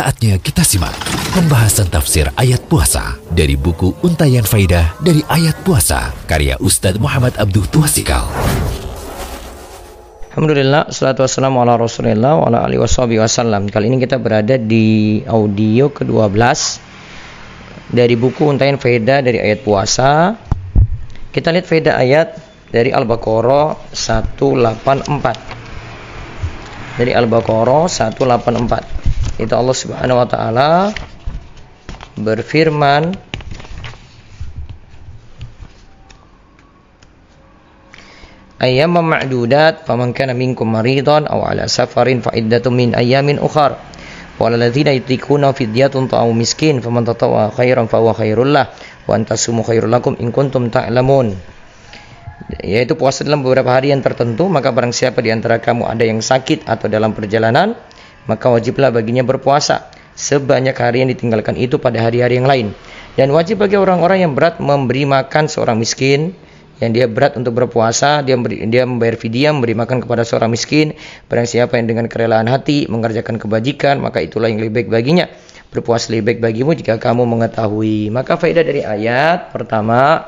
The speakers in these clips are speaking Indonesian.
Saatnya kita simak pembahasan tafsir ayat puasa dari buku Untayan Faidah dari Ayat Puasa karya Ustadz Muhammad Abduh Tuasikal. Alhamdulillah, salatu wassalamu ala rasulillah wa ala alihi wasallam. Kali ini kita berada di audio ke-12 Dari buku Untayan Faidah dari ayat puasa. Kita lihat Faidah ayat dari Al-Baqarah 184 Dari Al-Baqarah 184 itu Allah Subhanahu wa taala berfirman Ayyam ma'dudat faman kana minkum maridan aw ala safarin fa iddatun min ayyamin ukhar. Waladzina yutikuna fidyatun ta'amu miskin faman tatawwa khairan fa huwa khairul lah wa antasumu khairul lakum in kuntum ta'lamun. Yaitu puasa dalam beberapa hari yang tertentu maka barang siapa di antara kamu ada yang sakit atau dalam perjalanan maka wajiblah baginya berpuasa sebanyak hari yang ditinggalkan itu pada hari-hari yang lain. Dan wajib bagi orang-orang yang berat memberi makan seorang miskin, yang dia berat untuk berpuasa, dia memberi, dia membayar fidyah memberi makan kepada seorang miskin. Barang siapa yang dengan kerelaan hati mengerjakan kebajikan, maka itulah yang lebih baik baginya. Berpuasa lebih baik bagimu jika kamu mengetahui. Maka faedah dari ayat pertama,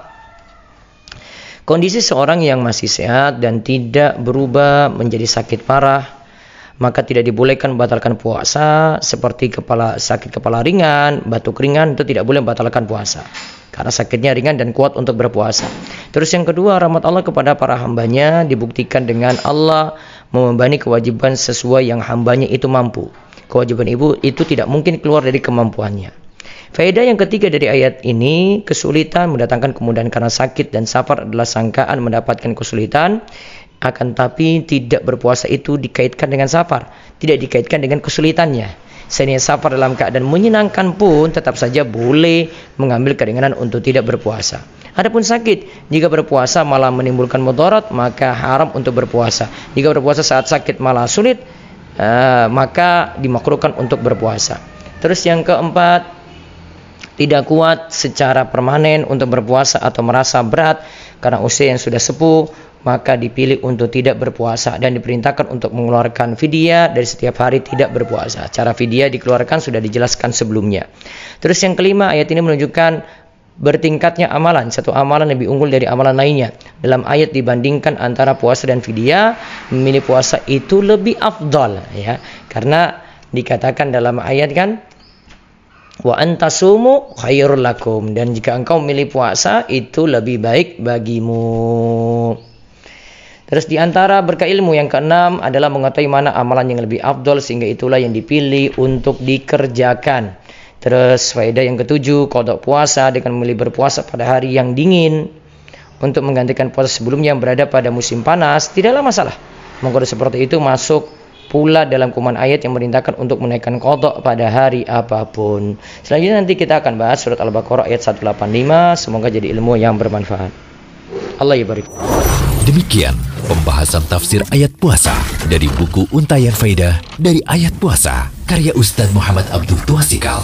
kondisi seorang yang masih sehat dan tidak berubah menjadi sakit parah maka tidak dibolehkan membatalkan puasa seperti kepala sakit kepala ringan, batuk ringan itu tidak boleh membatalkan puasa karena sakitnya ringan dan kuat untuk berpuasa. Terus yang kedua, rahmat Allah kepada para hambanya dibuktikan dengan Allah membebani kewajiban sesuai yang hambanya itu mampu. Kewajiban ibu itu tidak mungkin keluar dari kemampuannya. Faedah yang ketiga dari ayat ini, kesulitan mendatangkan kemudahan karena sakit dan safar adalah sangkaan mendapatkan kesulitan akan tapi tidak berpuasa itu dikaitkan dengan safar, tidak dikaitkan dengan kesulitannya. Sehingga safar dalam keadaan menyenangkan pun tetap saja boleh mengambil keringanan untuk tidak berpuasa. Adapun sakit, jika berpuasa malah menimbulkan mudarat, maka haram untuk berpuasa. Jika berpuasa saat sakit malah sulit, uh, maka dimakruhkan untuk berpuasa. Terus yang keempat, tidak kuat secara permanen untuk berpuasa atau merasa berat karena usia yang sudah sepuh maka dipilih untuk tidak berpuasa dan diperintahkan untuk mengeluarkan fidyah dari setiap hari tidak berpuasa. Cara fidyah dikeluarkan sudah dijelaskan sebelumnya. Terus yang kelima ayat ini menunjukkan bertingkatnya amalan. Satu amalan lebih unggul dari amalan lainnya. Dalam ayat dibandingkan antara puasa dan fidyah, memilih puasa itu lebih afdal ya. Karena dikatakan dalam ayat kan wa antasumu khairul lakum dan jika engkau memilih puasa itu lebih baik bagimu. Terus di antara berkah ilmu yang keenam adalah mengetahui mana amalan yang lebih afdol sehingga itulah yang dipilih untuk dikerjakan. Terus faedah yang ketujuh, kodok puasa dengan memilih berpuasa pada hari yang dingin untuk menggantikan puasa sebelumnya yang berada pada musim panas tidaklah masalah. Mengkodok seperti itu masuk pula dalam kuman ayat yang merintahkan untuk menaikkan kodok pada hari apa pun. Selanjutnya nanti kita akan bahas surat Al-Baqarah ayat 185. Semoga jadi ilmu yang bermanfaat. Allah ya barik. Demikian pembahasan tafsir ayat puasa dari buku Untayan Faidah dari Ayat Puasa karya Ustadz Muhammad Abdul Tuasikal.